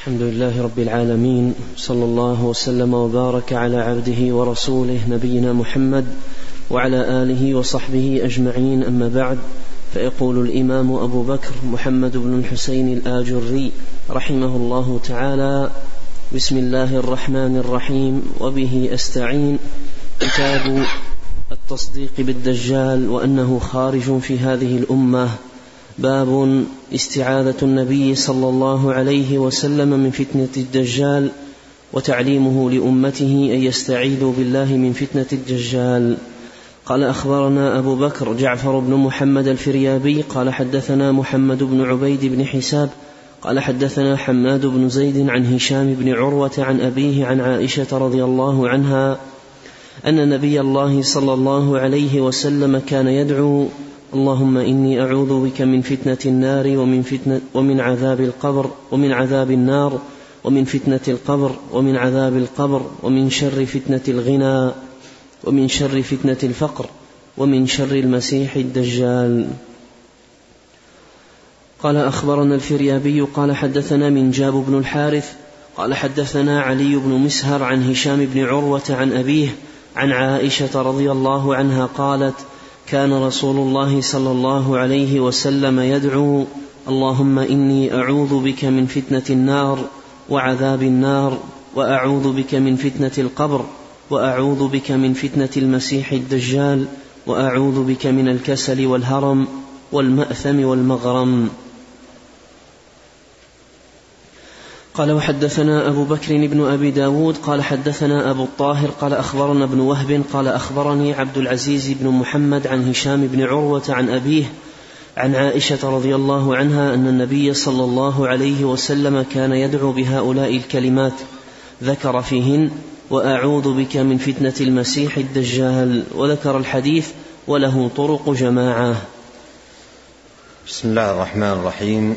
الحمد لله رب العالمين صلى الله وسلم وبارك على عبده ورسوله نبينا محمد وعلى آله وصحبه أجمعين أما بعد فيقول الإمام أبو بكر محمد بن الحسين الآجري رحمه الله تعالى بسم الله الرحمن الرحيم وبه أستعين كتاب التصديق بالدجال وأنه خارج في هذه الأمة. باب استعاذة النبي صلى الله عليه وسلم من فتنة الدجال وتعليمه لأمته أن يستعيذوا بالله من فتنة الدجال. قال أخبرنا أبو بكر جعفر بن محمد الفريابي قال حدثنا محمد بن عبيد بن حساب قال حدثنا حماد بن زيد عن هشام بن عروة عن أبيه عن عائشة رضي الله عنها أن نبي الله صلى الله عليه وسلم كان يدعو اللهم إني أعوذ بك من فتنة النار ومن فتنة ومن عذاب القبر ومن عذاب النار ومن فتنة القبر ومن عذاب القبر ومن شر فتنة الغنى ومن شر فتنة الفقر ومن شر المسيح الدجال. قال أخبرنا الفريابي قال حدثنا من جاب بن الحارث قال حدثنا علي بن مسهر عن هشام بن عروة عن أبيه عن عائشة رضي الله عنها قالت كان رسول الله صلى الله عليه وسلم يدعو اللهم إني أعوذ بك من فتنة النار وعذاب النار وأعوذ بك من فتنة القبر وأعوذ بك من فتنة المسيح الدجال وأعوذ بك من الكسل والهرم والمأثم والمغرم. قال وحدثنا أبو بكر بن أبي داود قال حدثنا أبو الطاهر قال أخبرنا ابن وهب قال أخبرني عبد العزيز بن محمد عن هشام بن عروة عن أبيه عن عائشة رضي الله عنها أن النبي صلى الله عليه وسلم كان يدعو بهؤلاء الكلمات ذكر فيهن وأعوذ بك من فتنة المسيح الدجال وذكر الحديث وله طرق جماعة بسم الله الرحمن الرحيم.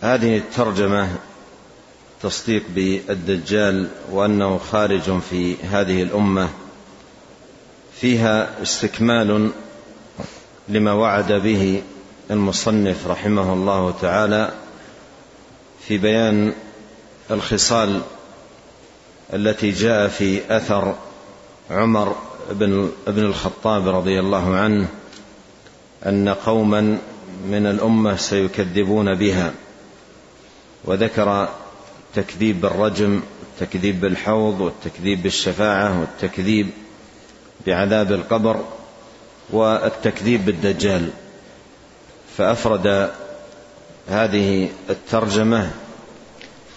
هذه الترجمة تصديق بالدجال وأنه خارج في هذه الأمة فيها استكمال لما وعد به المصنف رحمه الله تعالى في بيان الخصال التي جاء في أثر عمر بن ابن الخطاب رضي الله عنه أن قوما من الأمة سيكذبون بها. وذكر تكذيب بالرجم التكذيب بالحوض والتكذيب بالشفاعة والتكذيب بعذاب القبر والتكذيب بالدجال. فأفرد هذه الترجمة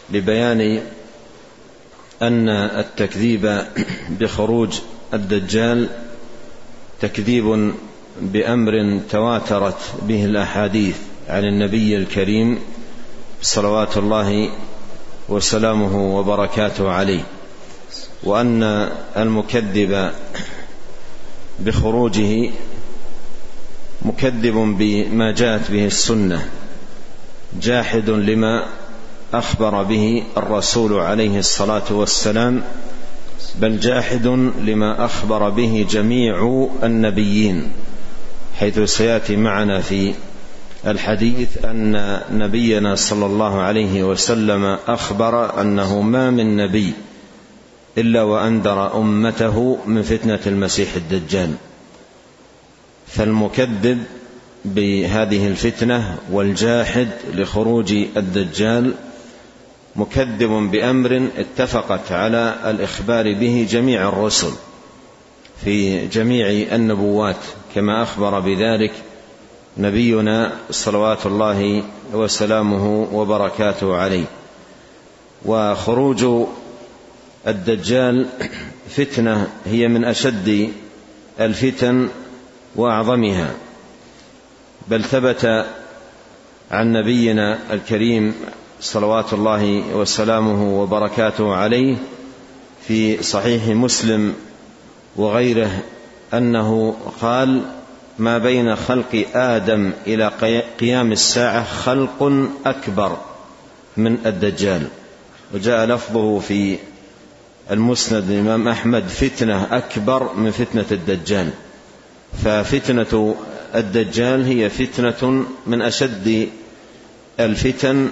لبيان أن التكذيب بخروج الدجال تكذيب بأمر تواترت به الأحاديث عن النبي الكريم صلوات الله وسلامه وبركاته عليه وأن المكذب بخروجه مكذب بما جاءت به السنة جاحد لما أخبر به الرسول عليه الصلاة والسلام بل جاحد لما أخبر به جميع النبيين حيث سيأتي معنا في الحديث أن نبينا صلى الله عليه وسلم أخبر أنه ما من نبي إلا وأنذر أمته من فتنة المسيح الدجال. فالمكذب بهذه الفتنة والجاحد لخروج الدجال مكذب بأمر اتفقت على الإخبار به جميع الرسل في جميع النبوات كما أخبر بذلك نبينا صلوات الله وسلامه وبركاته عليه. وخروج الدجال فتنة هي من أشد الفتن وأعظمها. بل ثبت عن نبينا الكريم صلوات الله وسلامه وبركاته عليه في صحيح مسلم وغيره أنه قال ما بين خلق آدم إلى قيام الساعة خلق أكبر من الدجال. وجاء لفظه في المسند الامام أحمد فتنة أكبر من فتنة الدجال. ففتنة الدجال هي فتنة من أشد الفتن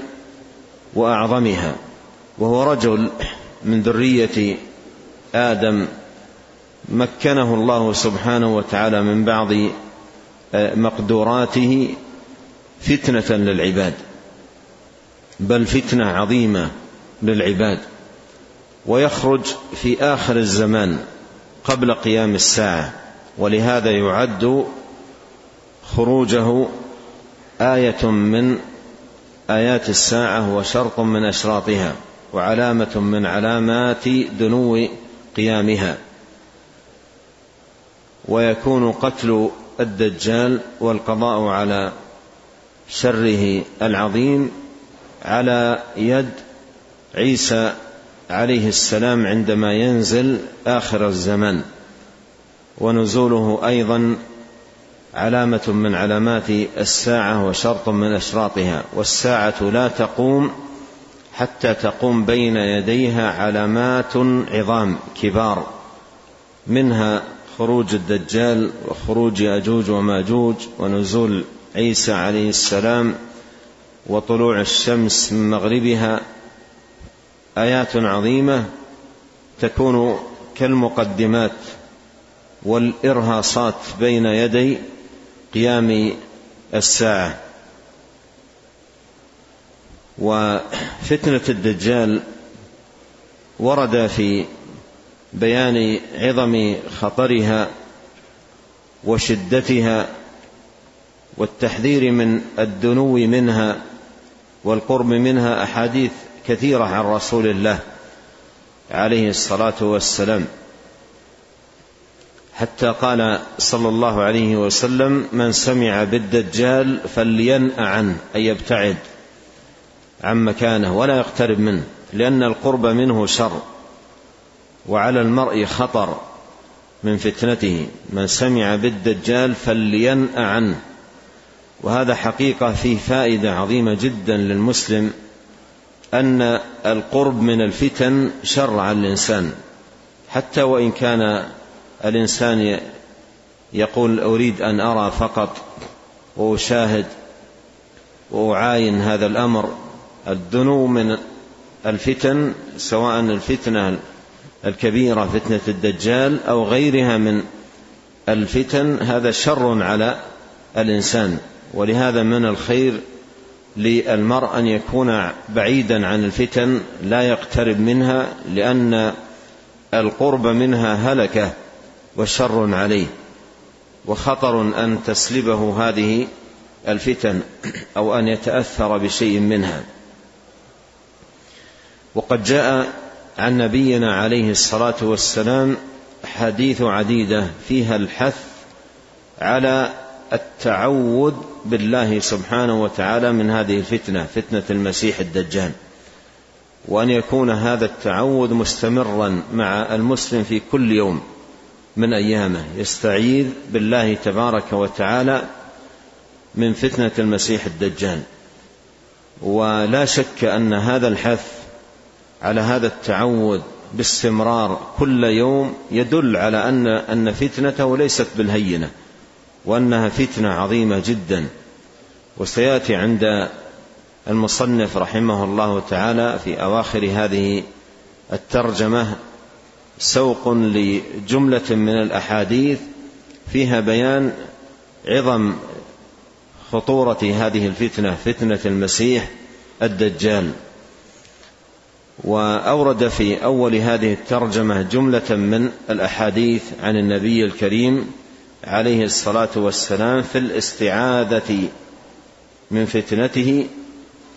وأعظمها. وهو رجل من ذرية آدم مكنه الله سبحانه وتعالى من بعض مقدوراته فتنة للعباد بل فتنة عظيمة للعباد. ويخرج في آخر الزمان قبل قيام الساعة ولهذا يعد خروجه آية من آيات الساعة وشرط من أشراطها وعلامة من علامات دنو قيامها. ويكون قتل الدجال والقضاء على شره العظيم على يد عيسى عليه السلام عندما ينزل آخر الزمان ونزوله أيضا علامة من علامات الساعة وشرط من أشراطها. والساعة لا تقوم حتى تقوم بين يديها علامات عظام كبار منها خروج الدجال وخروج اجوج وماجوج ونزول عيسى عليه السلام وطلوع الشمس من مغربها آيات عظيمة تكون كالمقدمات والإرهاصات بين يدي قيام الساعة. وفتنة الدجال ورد في بيان عظم خطرها وشدتها والتحذير من الدنو منها والقرب منها أحاديث كثيرة عن رسول الله عليه الصلاة والسلام. حتى قال صلى الله عليه وسلم من سمع بالدجال فلينأ عنه أي يبتعد عن مكانه ولا يقترب منه لأن القرب منه شر. وعلى المرء خطر من فتنته. من سمع بالدجال فلينأ عنه. وهذا حقيقة فيه فائدة عظيمة جدا للمسلم أن القرب من الفتن شر على الإنسان. حتى وإن كان الإنسان يقول أريد أن أرى فقط وأشاهد وأعاين هذا الأمر الدنو من الفتن سواء الفتنة الكبيرة فتنة الدجال أو غيرها من الفتن هذا شر على الإنسان. ولهذا من الخير للمرء أن يكون بعيدا عن الفتن لا يقترب منها لأن القرب منها هلكة وشر عليه. وخطر أن تسلبه هذه الفتن أو أن يتأثر بشيء منها. وقد جاء عن نبينا عليه الصلاة والسلام حديث عديدة فيها الحث على التعوذ بالله سبحانه وتعالى من هذه الفتنة فتنة المسيح الدجال. وأن يكون هذا التعوذ مستمرا مع المسلم في كل يوم من أيامه يستعيذ بالله تبارك وتعالى من فتنة المسيح الدجال. ولا شك أن هذا الحث على هذا التعوذ باستمرار كل يوم يدل على أن أن فتنته ليست بالهينة وأنها فتنة عظيمة جدا. وسيأتي عند المصنف رحمه الله تعالى في أواخر هذه الترجمة سوق لجملة من الأحاديث فيها بيان عظم خطورة هذه الفتنة فتنة المسيح الدجال. وأورد في أول هذه الترجمة جملة من الأحاديث عن النبي الكريم عليه الصلاة والسلام في الاستعاذة من فتنته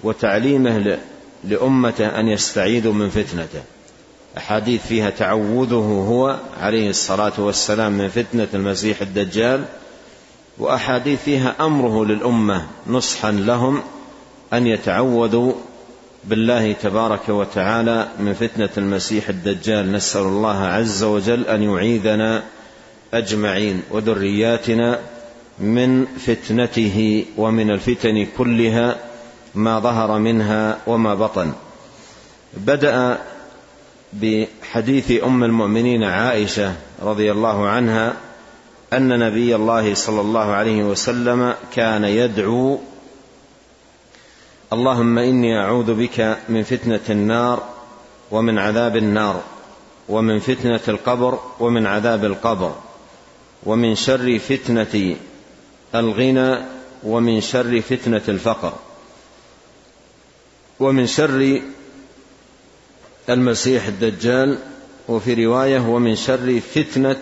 وتعليمه لامته أن يستعيذوا من فتنته. أحاديث فيها تعوذه هو عليه الصلاة والسلام من فتنة المسيح الدجال وأحاديث فيها أمره للأمة نصحا لهم أن يتعوذوا بالله تبارك وتعالى من فتنة المسيح الدجال نسأل الله عز وجل أن يعيذنا أجمعين وذرياتنا من فتنته ومن الفتن كلها ما ظهر منها وما بطن. بدأ بحديث أم المؤمنين عائشة رضي الله عنها أن نبي الله صلى الله عليه وسلم كان يدعو اللهم إني أعوذ بك من فتنة النار ومن عذاب النار ومن فتنة القبر ومن عذاب القبر ومن شر فتنة الغنى ومن شر فتنة الفقر ومن شر المسيح الدجال وفي رواية ومن شر فتنة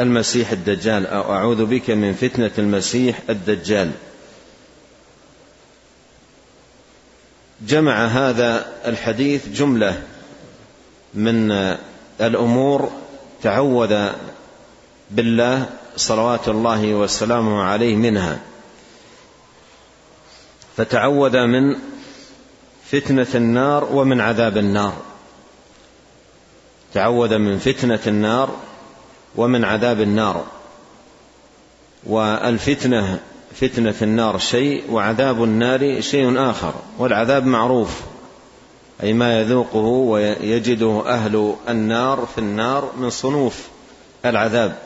المسيح الدجال أو أعوذ بك من فتنة المسيح الدجال. جمع هذا الحديث جملة من الأمور تعوذ بالله صلوات الله وسلامه عليه منها فتعوذ من فتنة النار ومن عذاب النار تعوذ من فتنة النار ومن عذاب النار والفتنة فتنة النار شيء وعذاب النار شيء آخر والعذاب معروف أي ما يذوقه ويجده أهل النار في النار من صنوف العذاب.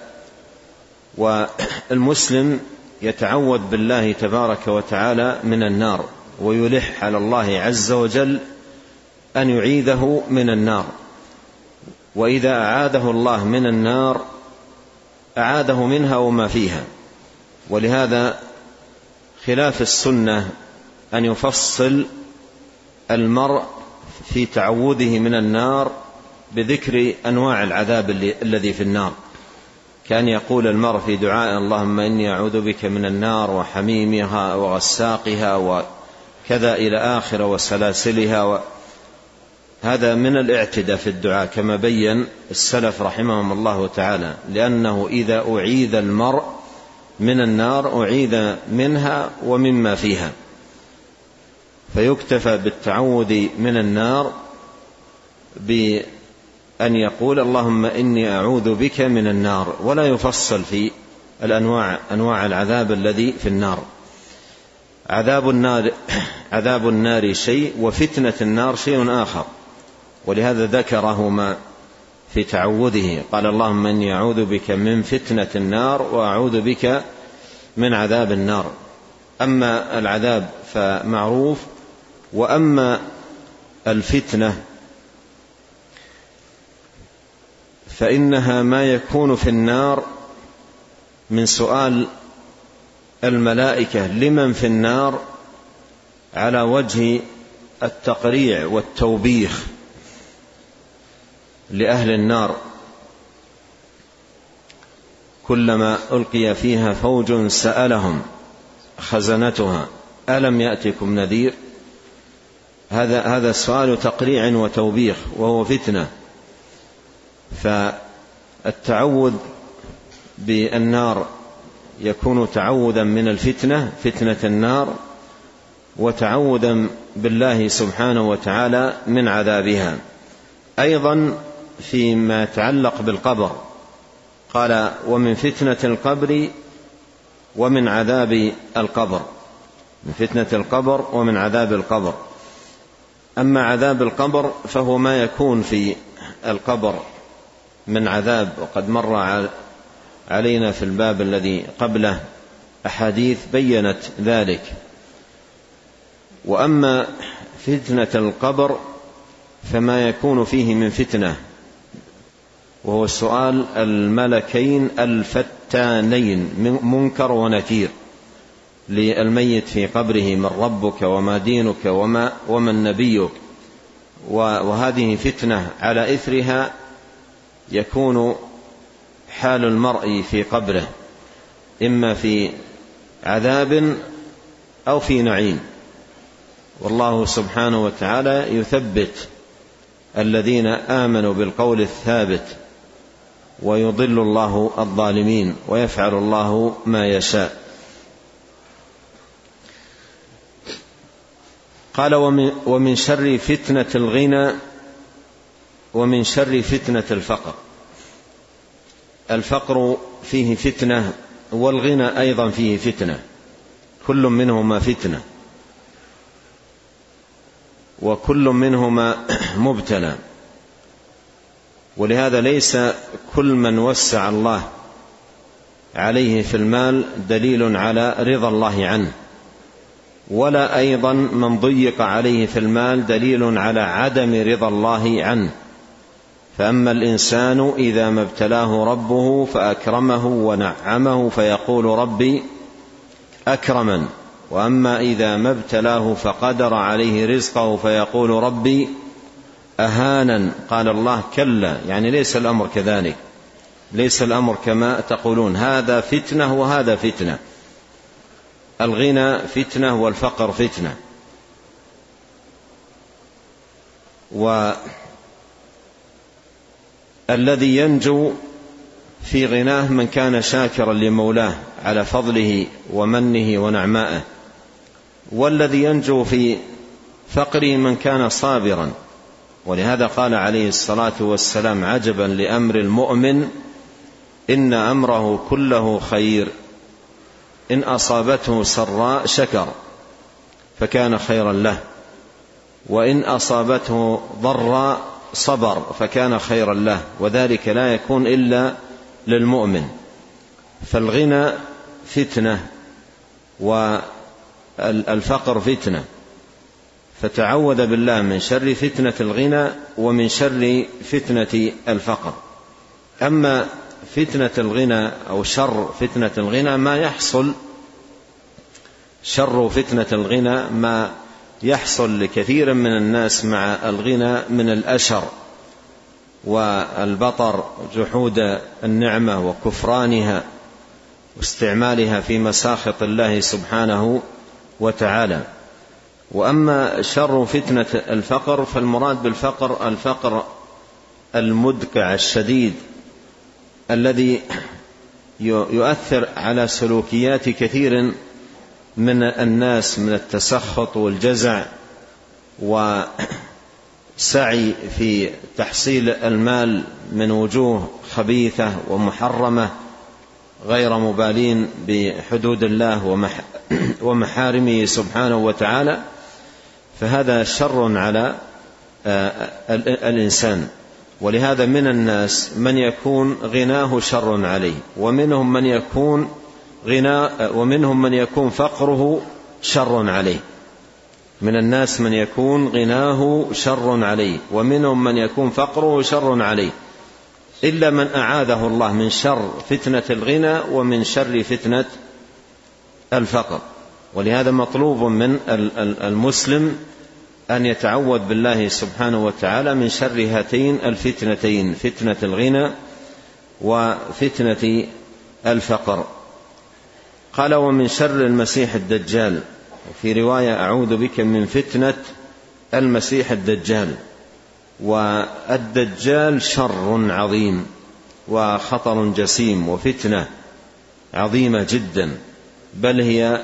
والمسلم يتعوذ بالله تبارك وتعالى من النار ويلح على الله عز وجل أن يعيذه من النار. وإذا أعاذه الله من النار أعاذه منها وما فيها. ولهذا خلاف السنة أن يفصل المرء في تعوذه من النار بذكر أنواع العذاب الذي في النار. كان يقول المرء في دعاء اللهم إني أعوذ بك من النار وحميمها وغساقها وكذا إلى آخر وسلاسلها و هذا من الاعتداء في الدعاء كما بين السلف رحمهم الله تعالى لأنه إذا أعيذ المرء من النار أعيذ منها ومما فيها. فيكتفى بالتعوذ من النار بأن يقول اللهم إني أعوذ بك من النار ولا يفصل في الأنواع أنواع العذاب الذي في النار. عذاب النار عذاب النار شيء وفتنة النار شيء آخر. ولهذا ذكرهما في تعوذه. قال اللهم إني أعوذ بك من فتنة النار وأعوذ بك من عذاب النار. أما العذاب فمعروف وأما الفتنة فإنها ما يكون في النار من سؤال الملائكة لمن في النار؟ على وجه التقريع والتوبيخ. لأهل النار. كلما ألقي فيها فوج سألهم خزنتها ألم يأتكم نذير؟ هذا هذا سؤال تقريع وتوبيخ وهو فتنة. فالتعوذ بالنار يكون تعوذا من الفتنة فتنة النار وتعوذا بالله سبحانه وتعالى من عذابها. أيضا فيما يتعلق بالقبر. قال ومن فتنة القبر ومن عذاب القبر. من فتنة القبر ومن عذاب القبر. أما عذاب القبر فهو ما يكون في القبر من عذاب وقد مر علينا في الباب الذي قبله أحاديث بينت ذلك. وأما فتنة القبر فما يكون فيه من فتنة. وهو سؤال الملكين الفتانين منكر ونكير للميت في قبره من ربك وما دينك وما ومن نبيك. وهذه فتنة على إثرها يكون حال المرء في قبره إما في عذاب أو في نعيم. والله سبحانه وتعالى يثبت الذين آمنوا بالقول الثابت ويضل الله الظالمين ويفعل الله ما يشاء. قال ومن, ومن شر فتنة الغنى ومن شر فتنة الفقر. الفقر فيه فتنة والغنى أيضا فيه فتنة كل منهما فتنة وكل منهما مبتلى. ولهذا ليس كل من وسع الله عليه في المال دليل على رضا الله عنه ولا أيضا من ضيق عليه في المال دليل على عدم رضا الله عنه. فأما الإنسان إذا ما ابتلاه ربه فأكرمه ونعمه فيقول ربي أكرمن وأما إذا ما ابتلاه فقدر عليه رزقه فيقول ربي أهانا. قال الله كلا يعني ليس الأمر كذلك. ليس الأمر كما تقولون. هذا فتنة وهذا فتنة. الغنى فتنة والفقر فتنة. والذي ينجو في غناه من كان شاكرا لمولاه على فضله ومنه ونعمائه. والذي ينجو في فقره من كان صابرا. ولهذا قال عليه الصلاة والسلام عجبا لأمر المؤمن إن أمره كله خير إن أصابته سراء شكر فكان خيرا له وإن أصابته ضراء صبر فكان خيرا له وذلك لا يكون إلا للمؤمن. فالغنى فتنة والفقر فتنة. فتعوذ بالله من شر فتنة الغنى ومن شر فتنة الفقر. أما فتنة الغنى أو شر فتنة الغنى ما يحصل شر فتنة الغنى ما يحصل لكثير من الناس مع الغنى من الأشر والبطر جحود النعمة وكفرانها واستعمالها في مساخط الله سبحانه وتعالى. وأما شر فتنة الفقر فالمراد بالفقر الفقر المدقع الشديد الذي يؤثر على سلوكيات كثير من الناس من التسخط والجزع وسعي في تحصيل المال من وجوه خبيثة ومحرمة غير مبالين بحدود الله ومحارمه سبحانه وتعالى. فهذا شر على آه، الإنسان. ولهذا من الناس من يكون غناه شر عليه ومنهم من يكون غنى ومنهم من يكون فقره شر عليه. من الناس من يكون غناه شر عليه ومنهم من يكون فقره شر عليه. إلا من أعاذه الله من شر فتنة الغنى ومن شر فتنة الفقر. ولهذا مطلوب من المسلم أن يتعوذ بالله سبحانه وتعالى من شر هاتين الفتنتين فتنة الغنى وفتنة الفقر. قال ومن شر المسيح الدجال. وفي رواية أعوذ بك من فتنة المسيح الدجال. والدجال شر عظيم وخطر جسيم وفتنة عظيمة جدا بل هي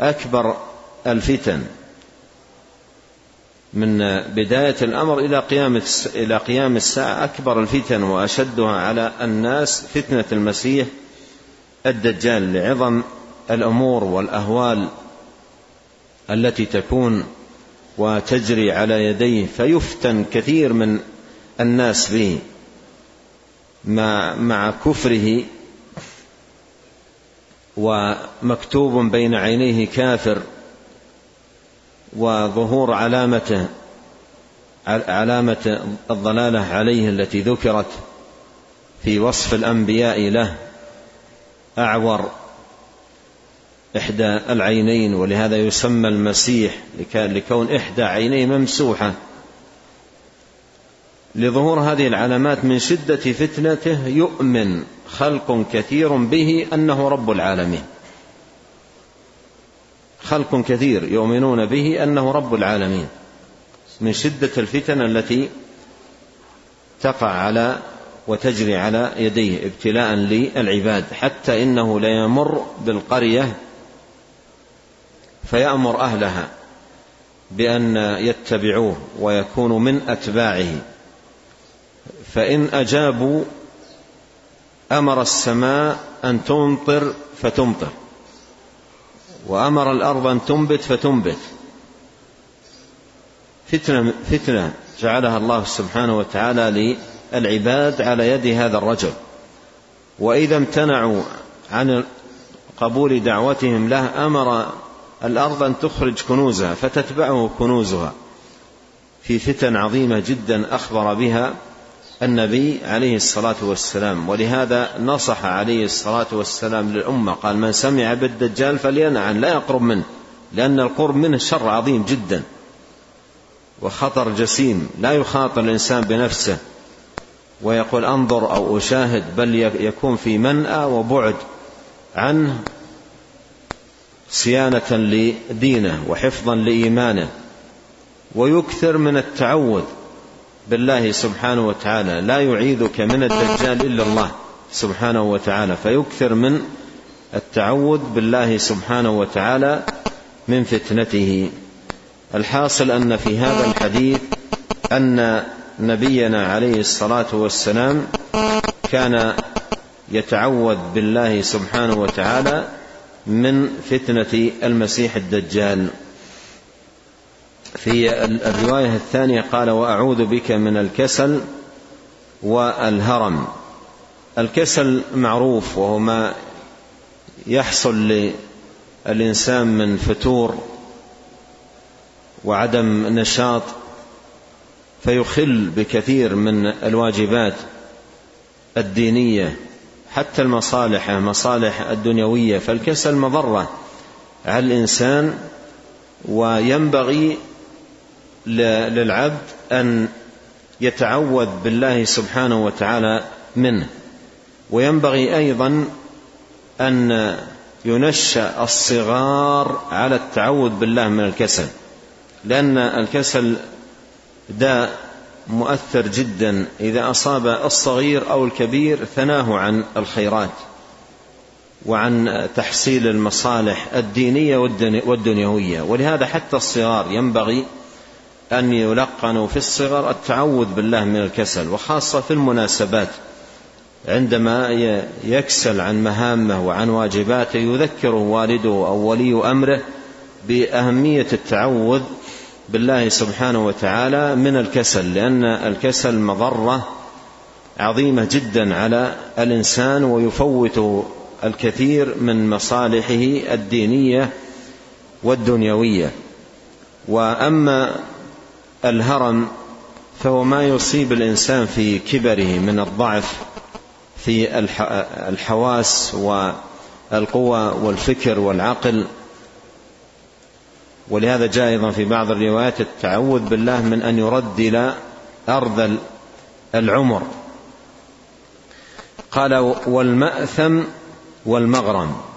أكبر الفتن من بداية الأمر إلى قيام إلى قيام الساعة أكبر الفتن وأشدها على الناس فتنة المسيح الدجال. لعظم الأمور والأهوال التي تكون وتجري على يديه فيفتن كثير من الناس به. مع كفره ومكتوب بين عينيه كافر وظهور علامته علامة الضلالة عليه التي ذكرت في وصف الأنبياء له أعور إحدى العينين ولهذا يسمى المسيح لكون إحدى عينيه ممسوحة. لظهور هذه العلامات من شدة فتنته يؤمن خلق كثير به أنه رب العالمين. خلق كثير يؤمنون به أنه رب العالمين. من شدة الفتن التي تقع على وتجري على يديه ابتلاء للعباد حتى إنه ليمر بالقرية فيأمر أهلها بأن يتبعوه ويكونوا من أتباعه. فإن أجابوا أمر السماء أن تمطر فتمطر وأمر الأرض أن تنبت فتنبت. فتنة فتنة جعلها الله سبحانه وتعالى للعباد على يد هذا الرجل. وإذا امتنعوا عن قبول دعوتهم له أمر الأرض أن تخرج كنوزها فتتبعه كنوزها. في فتن عظيمة جدا أخبر بها النبي عليه الصلاة والسلام ولهذا نصح عليه الصلاة والسلام للأمة قال من سمع بالدجال فلينع عنه لا يقرب منه لأن القرب منه شر عظيم جدا وخطر جسيم لا يخاطر الإنسان بنفسه. ويقول انظر أو أشاهد بل يكون في منأى وبعد عنه صيانة لدينه وحفظا لإيمانه ويكثر من التعوذ. بالله سبحانه وتعالى. لا يعيذك من الدجال إلا الله سبحانه وتعالى. فيكثر من التعوذ بالله سبحانه وتعالى من فتنته. الحاصل أن في هذا الحديث أن نبينا عليه الصلاة والسلام كان يتعوذ بالله سبحانه وتعالى من فتنة المسيح الدجال. في الرواية الثانية قال وأعوذ بك من الكسل والهرم. الكسل معروف وهو ما يحصل للإنسان من فتور وعدم نشاط فيخل بكثير من الواجبات الدينية حتى المصالح مصالح الدنيوية. فالكسل مضرة على الإنسان وينبغي للعبد أن يتعوذ بالله سبحانه وتعالى منه. وينبغي أيضا أن ينشأ الصغار على التعوذ بالله من الكسل لأن الكسل داء مؤثر جدا إذا أصاب الصغير أو الكبير ثناه عن الخيرات وعن تحصيل المصالح الدينية والدنيوية. ولهذا حتى الصغار ينبغي أن يلقنوا في الصغر التعوذ بالله من الكسل وخاصة في المناسبات. عندما يكسل عن مهامه وعن واجباته يذكره والده أو ولي أمره بأهمية التعوذ بالله سبحانه وتعالى من الكسل لأن الكسل مضرة عظيمة جدا على الإنسان ويفوت الكثير من مصالحه الدينية والدنيوية. وأما الهرم فهو ما يصيب الإنسان في كبره من الضعف في الحواس والقوى والفكر والعقل. ولهذا جاء أيضا في بعض الروايات التعوذ بالله من أن يرد إلى أرض العمر. قال والمأثم والمغرم.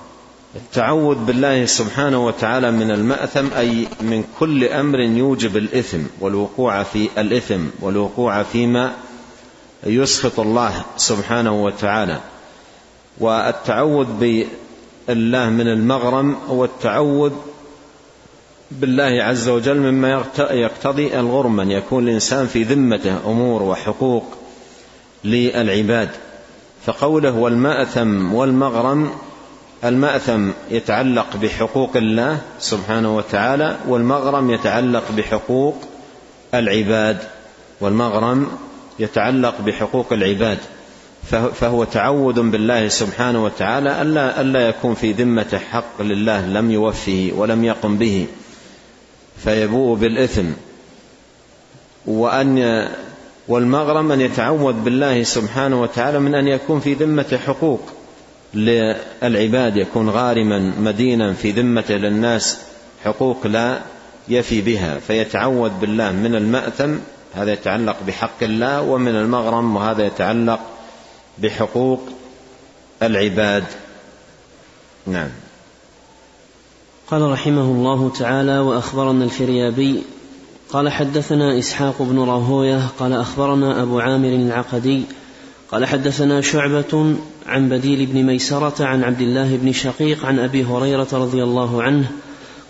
التعوذ بالله سبحانه وتعالى من المأثم أي من كل أمر يوجب الإثم والوقوع في الإثم والوقوع فيما يسخط الله سبحانه وتعالى. والتعوذ بالله من المغرم هو التعوذ بالله عز وجل مما يقتضي الغرم أن يكون الإنسان في ذمته أمور وحقوق للعباد. فقوله والمأثم والمغرم المأثم يتعلق بحقوق الله سبحانه وتعالى والمغرم يتعلق بحقوق العباد والمغرم يتعلق بحقوق العباد. فهو تعوذ بالله سبحانه وتعالى ألا, ألا يكون في ذمة حق لله لم يوفه ولم يقم به فيبوء بالإثم. وأن والمغرم أن يتعوذ بالله سبحانه وتعالى من أن يكون في ذمة حقوق. للعباد يكون غارما مدينا في ذمة للناس حقوق لا يفي بها فيتعوذ بالله من المأثم هذا يتعلق بحق الله ومن المغرم وهذا يتعلق بحقوق العباد. نعم. قال رحمه الله تعالى وأخبرنا الفريابي قال حدثنا إسحاق بن راهوية قال أخبرنا أبو عامر العقدي قال حدثنا شعبة عن بديل بن ميسرة عن عبد الله بن شقيق عن أبي هريرة رضي الله عنه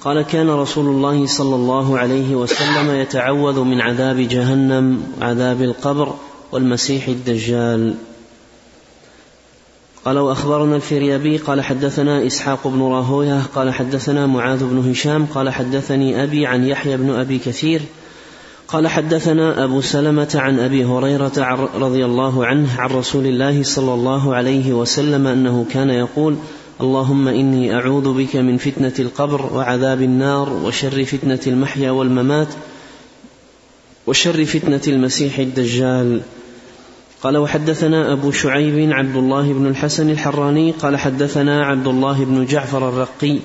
قال كان رسول الله صلى الله عليه وسلم يتعوذ من عذاب جهنم وعذاب القبر والمسيح الدجال. قال وأخبرنا الفريابي قال حدثنا إسحاق بن راهوية قال حدثنا معاذ بن هشام قال حدثني أبي عن يحيى بن أبي كثير قال حدثنا أبو سلمة عن أبي هريرة رضي الله عنه عن رسول الله صلى الله عليه وسلم أنه كان يقول اللهم إني أعوذ بك من فتنة القبر وعذاب النار وشر فتنة المحيا والممات وشر فتنة المسيح الدجال. قال وحدثنا أبو شعيب عبد الله بن الحسن الحراني قال حدثنا عبد الله بن جعفر الرقي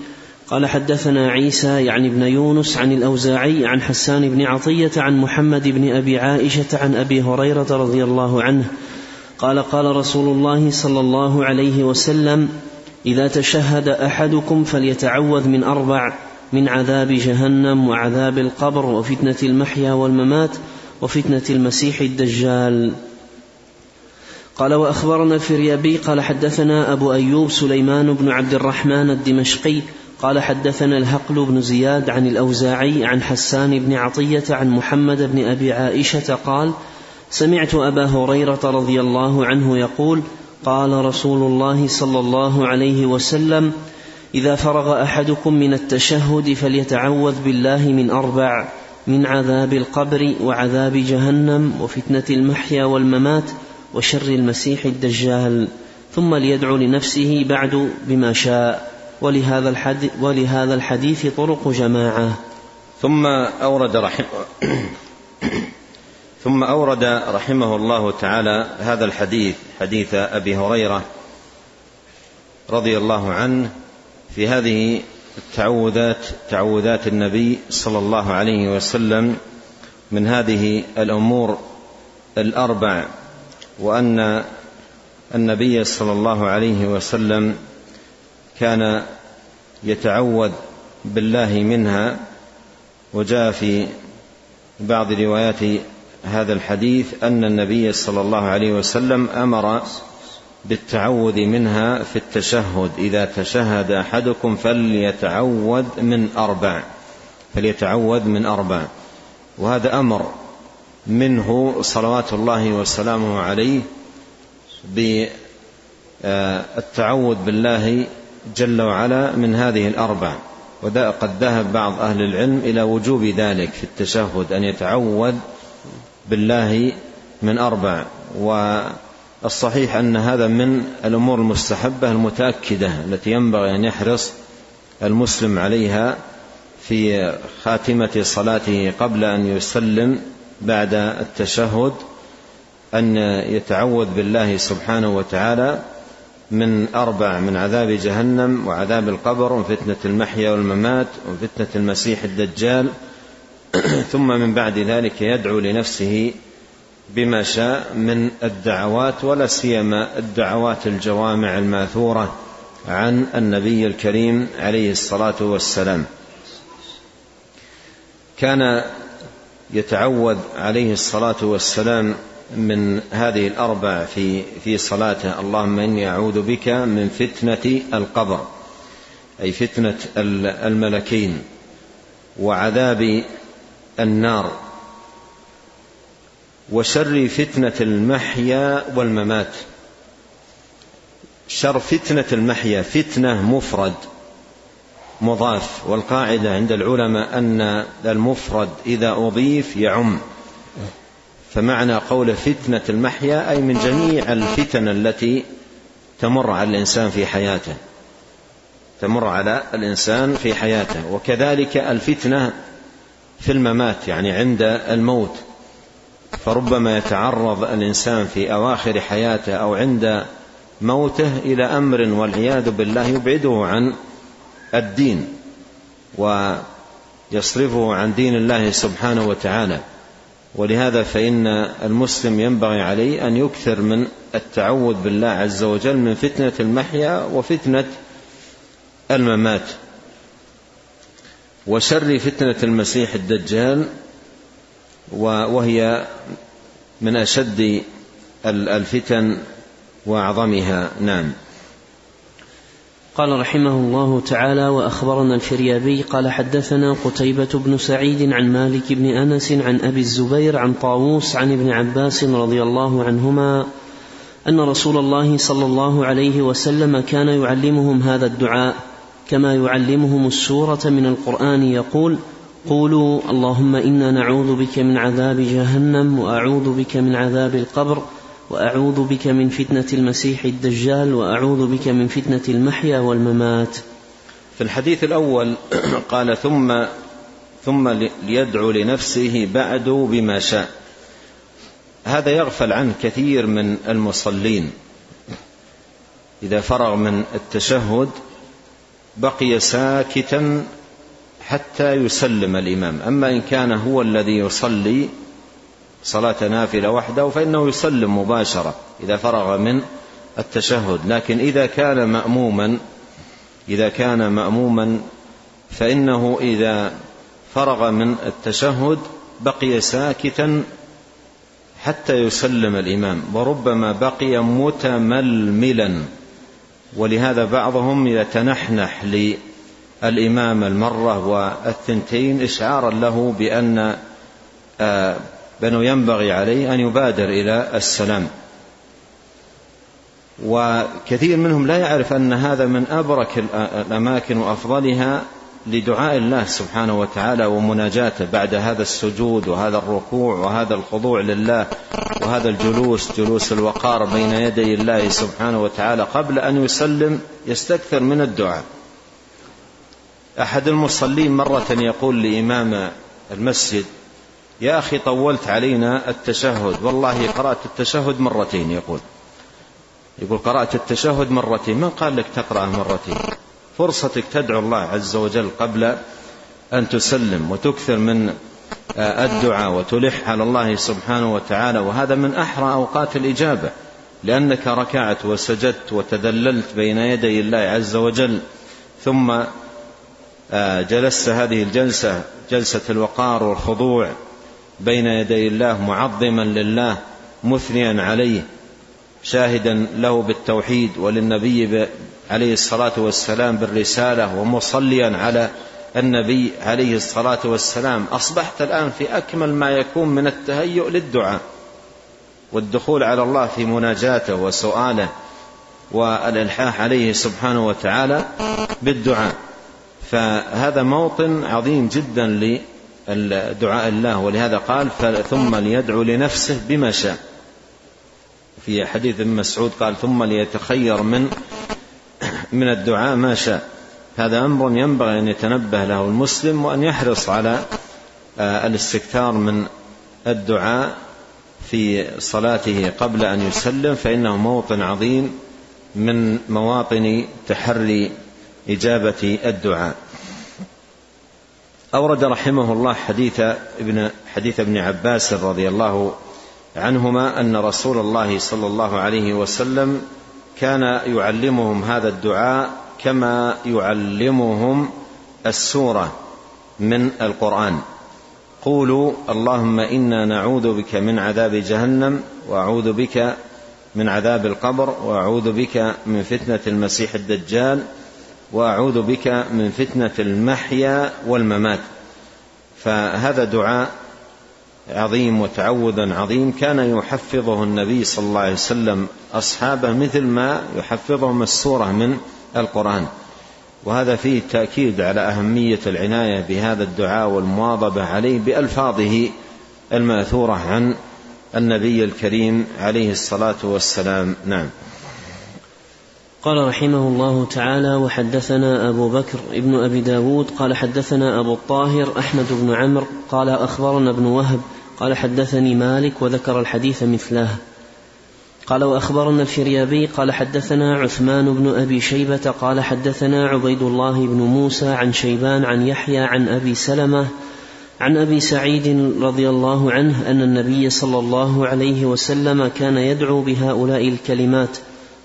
قال حدثنا عيسى يعني بن يونس عن الأوزاعي عن حسان بن عطية عن محمد بن أبي عائشة عن أبي هريرة رضي الله عنه. قال قال رسول الله صلى الله عليه وسلم إذا تشهد أحدكم فليتعوذ من أربع من عذاب جهنم وعذاب القبر وفتنة المحيا والممات وفتنة المسيح الدجال. قال وأخبرنا الفريابي قال حدثنا أبو أيوب سليمان بن عبد الرحمن الدمشقي قال حدثنا الهقل بن زياد عن الأوزاعي عن حسان بن عطية عن محمد بن أبي عائشة قال سمعت أبا هريرة رضي الله عنه يقول قال رسول الله صلى الله عليه وسلم إذا فرغ أحدكم من التشهد فليتعوذ بالله من أربع من عذاب القبر وعذاب جهنم وفتنة المحيا والممات وشر المسيح الدجال ثم ليدعو لنفسه بعد بما شاء. ولهذا الحديث, ولهذا الحديث طرق جماعة. ثم أورد رحمه ثم أورد رحمه الله تعالى هذا الحديث حديث أبي هريرة رضي الله عنه في هذه التعوذات تعوذات النبي صلى الله عليه وسلم من هذه الأمور الأربع وأن النبي صلى الله عليه وسلم كان يتعوذ بالله منها وجاء في بعض روايات هذا الحديث أن النبي صلى الله عليه وسلم أمر بالتعوذ منها في التشهد إذا تشهد أحدكم فليتعوذ من أربع فليتعوذ من أربع. وهذا أمر منه صلوات الله وسلامه عليه بالتعوذ بالله جل وعلا من هذه الأربع وقد ذهب بعض أهل العلم إلى وجوب ذلك في التشهد أن يتعوذ بالله من أربع. والصحيح أن هذا من الأمور المستحبة المتأكدة التي ينبغي أن يحرص المسلم عليها في خاتمة صلاته قبل أن يسلم بعد التشهد أن يتعوذ بالله سبحانه وتعالى من أربع من عذاب جهنم وعذاب القبر وفتنة المحيا والممات وفتنة المسيح الدجال. ثم من بعد ذلك يدعو لنفسه بما شاء من الدعوات ولا سيما الدعوات الجوامع الماثورة عن النبي الكريم عليه الصلاة والسلام. كان يتعوذ عليه الصلاة والسلام من هذه الأربع في في صلاته. اللهم إني أعوذ بك من فتنة القبر أي فتنة الملكين وعذاب النار وشر فتنة المحيا والممات. شر فتنة المحيا فتنة مفرد مضاف. والقاعدة عند العلماء أن المفرد إذا أضيف يعم. فمعنى قول فتنة المحيا أي من جميع الفتن التي تمر على الإنسان في حياته. تمر على الإنسان في حياته. وكذلك الفتنة في الممات يعني عند الموت. فربما يتعرض الإنسان في أواخر حياته أو عند موته إلى أمر والعياذ بالله يبعده عن الدين ويصرفه عن دين الله سبحانه وتعالى. ولهذا فإن المسلم ينبغي عليه أن يكثر من التعوذ بالله عز وجل من فتنة المحيا وفتنة الممات وشر فتنة المسيح الدجال وهي من أشد الفتن وأعظمها. نعم. قال رحمه الله تعالى وأخبرنا الفريابي قال حدثنا قتيبة بن سعيد عن مالك بن أنس عن أبي الزبير عن طاووس عن ابن عباس رضي الله عنهما أن رسول الله صلى الله عليه وسلم كان يعلمهم هذا الدعاء كما يعلمهم السورة من القرآن يقول قولوا اللهم إنا نعوذ بك من عذاب جهنم وأعوذ بك من عذاب القبر وأعوذ بك من فتنة المسيح الدجال وأعوذ بك من فتنة المحيا والممات. في الحديث الأول قال ثم ثم ليدعو لنفسه بعد بما شاء. هذا يغفل عنه كثير من المصلين. إذا فرغ من التشهد بقي ساكتا حتى يسلم الإمام. أما إن كان هو الذي يصلي صلاة نافلة وحده فإنه يسلم مباشرة إذا فرغ من التشهد. لكن إذا كان مأموما إذا كان مأموما فإنه إذا فرغ من التشهد بقي ساكتا حتى يسلم الإمام وربما بقي متململا. ولهذا بعضهم يتنحنح للإمام المرة والثنتين إشعارا له بأن بأنه ينبغي عليه أن يبادر إلى السلام. وكثير منهم لا يعرف أن هذا من أبرك الأماكن وأفضلها لدعاء الله سبحانه وتعالى ومناجاته بعد هذا السجود وهذا الركوع وهذا الخضوع لله وهذا الجلوس جلوس الوقار بين يدي الله سبحانه وتعالى قبل أن يسلم يستكثر من الدعاء. أحد المصلين مرة يقول لإمام المسجد يا أخي طولت علينا التشهد. والله قرأت التشهد مرتين يقول. يقول قرأت التشهد مرتين. من قال لك تقرأه مرتين؟ فرصتك تدعو الله عز وجل قبل أن تسلم وتكثر من آه، الدعاء وتلح على الله سبحانه وتعالى. وهذا من أحرى أوقات الإجابة. لأنك ركعت وسجدت وتذللت بين يدي الله عز وجل ثم آه، جلست هذه الجلسة جلسة الوقار والخضوع بين يدي الله معظما لله مثنيا عليه شاهدا له بالتوحيد وللنبي عليه الصلاة والسلام بالرسالة ومصليا على النبي عليه الصلاة والسلام. أصبحت الآن في أكمل ما يكون من التهيؤ للدعاء والدخول على الله في مناجاته وسؤاله والإلحاح عليه سبحانه وتعالى بالدعاء. فهذا موطن عظيم جدا دعاء الله ولهذا قال ثم ليدعو لنفسه بما شاء. في حديث ابن مسعود قال ثم ليتخير من من الدعاء ما شاء. هذا أمر ينبغي أن يتنبه له المسلم وأن يحرص على آه، الاستكثار من الدعاء في صلاته قبل أن يسلم فإنه موطن عظيم من مواطن تحري إجابة الدعاء. أورد رحمه الله حديث ابن حديث ابن عباس رضي الله عنهما أن رسول الله صلى الله عليه وسلم كان يعلمهم هذا الدعاء كما يعلمهم السورة من القرآن. قولوا اللهم إنا نعوذ بك من عذاب جهنم وأعوذ بك من عذاب القبر وأعوذ بك من فتنة المسيح الدجال وأعوذ بك من فتنة المحيا والممات. فهذا دعاء عظيم وتعوذا عظيم. كان يحفظه النبي صلى الله عليه وسلم أصحابه مثل ما يحفظهم السورة من القرآن. وهذا فيه تأكيد على أهمية العناية بهذا الدعاء والمواظبة عليه بألفاظه المأثورة عن النبي الكريم عليه الصلاة والسلام. نعم. قال رحمه الله تعالى وحدثنا أبو بكر ابن أبي داود قال حدثنا أبو الطاهر أحمد بن عمرو قال أخبرنا ابن وهب قال حدثني مالك وذكر الحديث مثله. قال وأخبرنا الفريابي قال حدثنا عثمان بن أبي شيبة قال حدثنا عبيد الله بن موسى عن شيبان عن يحيى عن أبي سلمة عن أبي سعيد رضي الله عنه أن النبي صلى الله عليه وسلم كان يدعو بهؤلاء الكلمات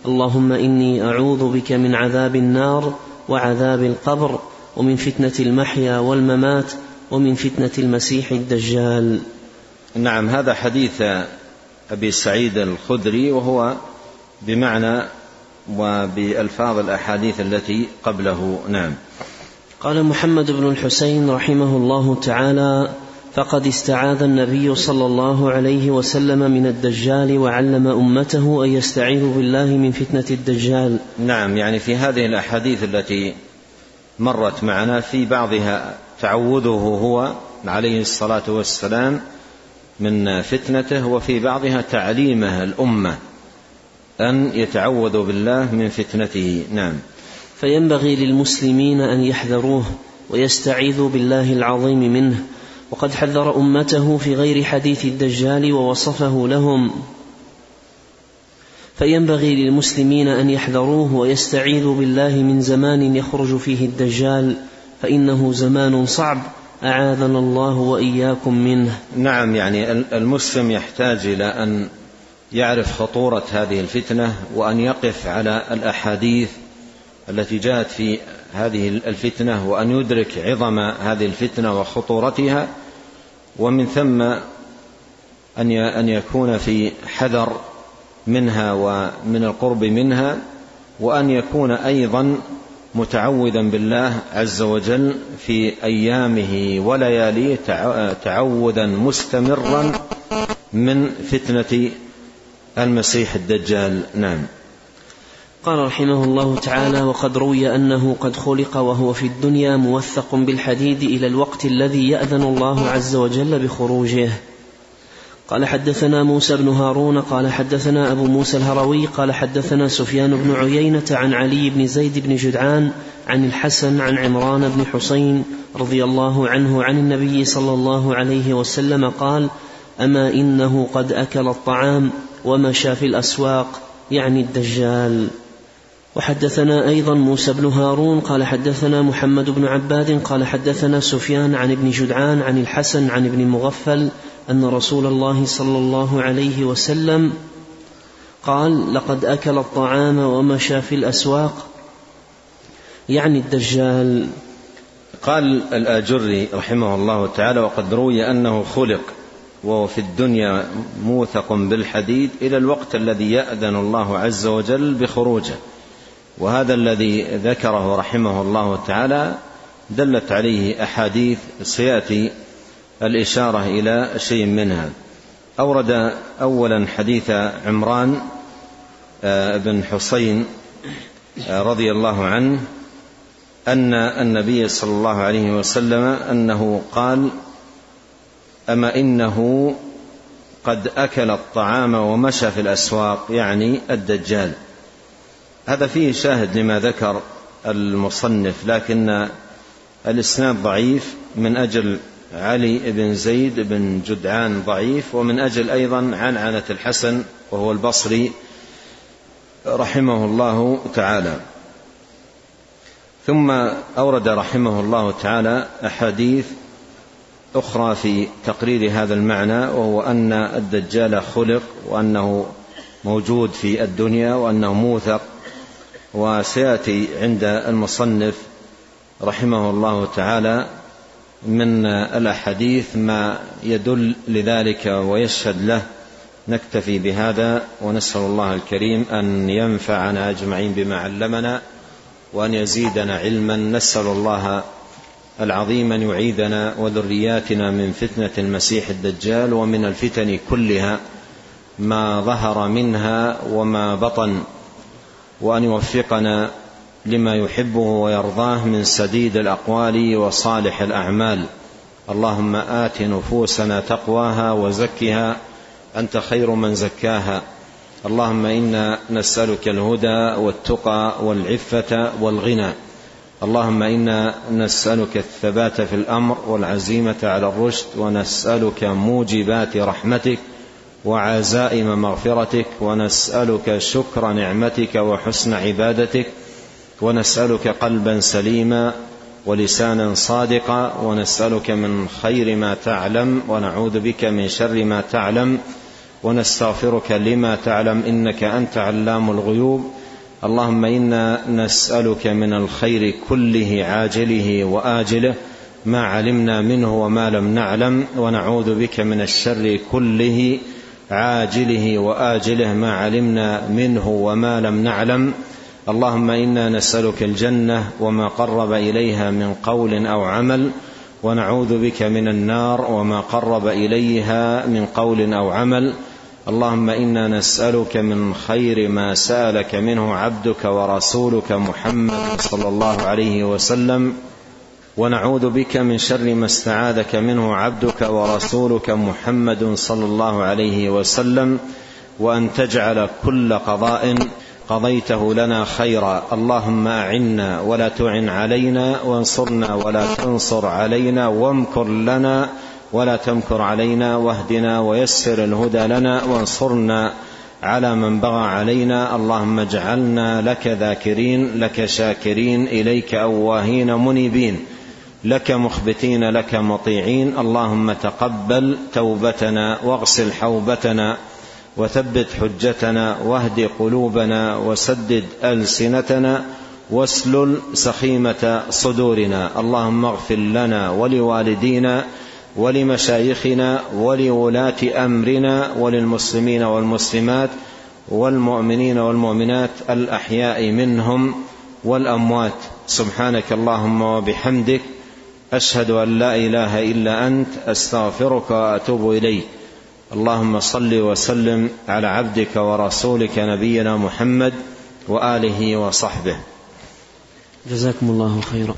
اللهم إني أعوذ بك من عذاب النار وعذاب القبر ومن فتنة المحيا والممات ومن فتنة المسيح الدجال. نعم هذا حديث أبي سعيد الخدري وهو بمعنى وبألفاظ الأحاديث التي قبله. نعم. قال محمد بن الحسين رحمه الله تعالى فقد استعاذ النبي صلى الله عليه وسلم من الدجال وعلم أمته أن يستعيذوا بالله من فتنة الدجال. نعم يعني في هذه الأحاديث التي مرت معنا في بعضها تعوذه هو عليه الصلاة والسلام من فتنته وفي بعضها تعليمه الأمة أن يتعوذوا بالله من فتنته نعم فينبغي للمسلمين أن يحذروه ويستعيذوا بالله العظيم منه وقد حذر أمته في غير حديث الدجال ووصفه لهم. فينبغي للمسلمين أن يحذروه ويستعيذوا بالله من زمان يخرج فيه الدجال فإنه زمان صعب. أعاذنا الله وإياكم منه. نعم يعني المسلم يحتاج إلى أن يعرف خطورة هذه الفتنة وأن يقف على الأحاديث التي جاءت في هذه الفتنة وأن يدرك عظم هذه الفتنة وخطورتها. ومن ثم أن أن يكون في حذر منها ومن القرب منها وأن يكون أيضا متعوذا بالله عز وجل في أيامه ولياليه تعوذا مستمرا من فتنة المسيح الدجال. نعم. قال رحمه الله تعالى وقد روي أنه قد خلق وهو في الدنيا موثق بالحديد إلى الوقت الذي يأذن الله عز وجل بخروجه. قال حدثنا موسى بن هارون قال حدثنا أبو موسى الهروي قال حدثنا سفيان بن عيينة عن علي بن زيد بن جدعان عن الحسن عن عمران بن حسين رضي الله عنه عن النبي صلى الله عليه وسلم قال أما إنه قد أكل الطعام ومشى في الأسواق يعني الدجال. وحدثنا أيضا موسى بن هارون قال حدثنا محمد بن عباد قال حدثنا سفيان عن ابن جدعان عن الحسن عن ابن مغفل أن رسول الله صلى الله عليه وسلم قال لقد أكل الطعام ومشى في الأسواق. يعني الدجال. قال الآجري رحمه الله تعالى وقد روي أنه خلق وهو في الدنيا موثق بالحديد إلى الوقت الذي يأذن الله عز وجل بخروجه. وهذا الذي ذكره رحمه الله تعالى دلت عليه أحاديث سيأتي الإشارة إلى شيء منها. أورد اولا حديث عمران آه، بن حسين آه، رضي الله عنه أن النبي صلى الله عليه وسلم أنه قال أما إنه قد أكل الطعام ومشى في الأسواق يعني الدجال. هذا فيه شاهد لما ذكر المصنف لكن الإسناد ضعيف. من أجل علي بن زيد بن جدعان ضعيف ومن أجل أيضا عنعنه الحسن وهو البصري رحمه الله تعالى. ثم أورد رحمه الله تعالى أحاديث أخرى في تقرير هذا المعنى وهو أن الدجال خلق وأنه موجود في الدنيا وأنه موثق وسيأتي عند المصنف رحمه الله تعالى من الأحاديث ما يدل لذلك ويشهد له. نكتفي بهذا ونسأل الله الكريم أن ينفعنا أجمعين بما علمنا وأن يزيدنا علما. نسأل الله العظيم أن يعيذنا وذرياتنا من فتنة المسيح الدجال ومن الفتن كلها ما ظهر منها وما بطن. وأن يوفقنا لما يحبه ويرضاه من سديد الأقوال وصالح الأعمال. اللهم آت نفوسنا تقواها وزكها. أنت خير من زكاها. اللهم إنا نسألك الهدى والتقى والعفة والغنى. اللهم إنا نسألك الثبات في الأمر والعزيمة على الرشد ونسألك موجبات رحمتك. وعزائم مغفرتك ونسألك شكر نعمتك وحسن عبادتك ونسألك قلبا سليما ولسانا صادقا ونسألك من خير ما تعلم ونعوذ بك من شر ما تعلم ونستغفرك لما تعلم إنك أنت علام الغيوب. اللهم إنا نسألك من الخير كله عاجله وآجله ما علمنا منه وما لم نعلم ونعوذ بك من الشر كله. عاجله وآجله ما علمنا منه وما لم نعلم. اللهم إنا نسألك الجنة وما قرب إليها من قول أو عمل ونعوذ بك من النار وما قرب إليها من قول أو عمل. اللهم إنا نسألك من خير ما سألك منه عبدك ورسولك محمد صلى الله عليه وسلم. ونعوذ بك من شر ما استعاذك منه عبدك ورسولك محمد صلى الله عليه وسلم وأن تجعل كل قضاء قضيته لنا خيرا. اللهم أعنا ولا تعن علينا وانصرنا ولا تنصر علينا وامكر لنا ولا تمكر علينا واهدنا ويسر الهدى لنا وانصرنا على من بغى علينا. اللهم اجعلنا لك ذاكرين لك شاكرين إليك أواهين منيبين. لك مخبتين لك مطيعين. اللهم تقبل توبتنا واغسل حوبتنا وثبت حجتنا واهد قلوبنا وسدد ألسنتنا واسلل سخيمة صدورنا. اللهم اغفر لنا ولوالدينا ولمشايخنا ولولاة أمرنا وللمسلمين والمسلمات والمؤمنين والمؤمنات الأحياء منهم والأموات. سبحانك اللهم وبحمدك أشهد أن لا إله إلا أنت أستغفرك وأتوب إليك. اللهم صل وسلم على عبدك ورسولك نبينا محمد وآله وصحبه. جزاكم الله خيرا.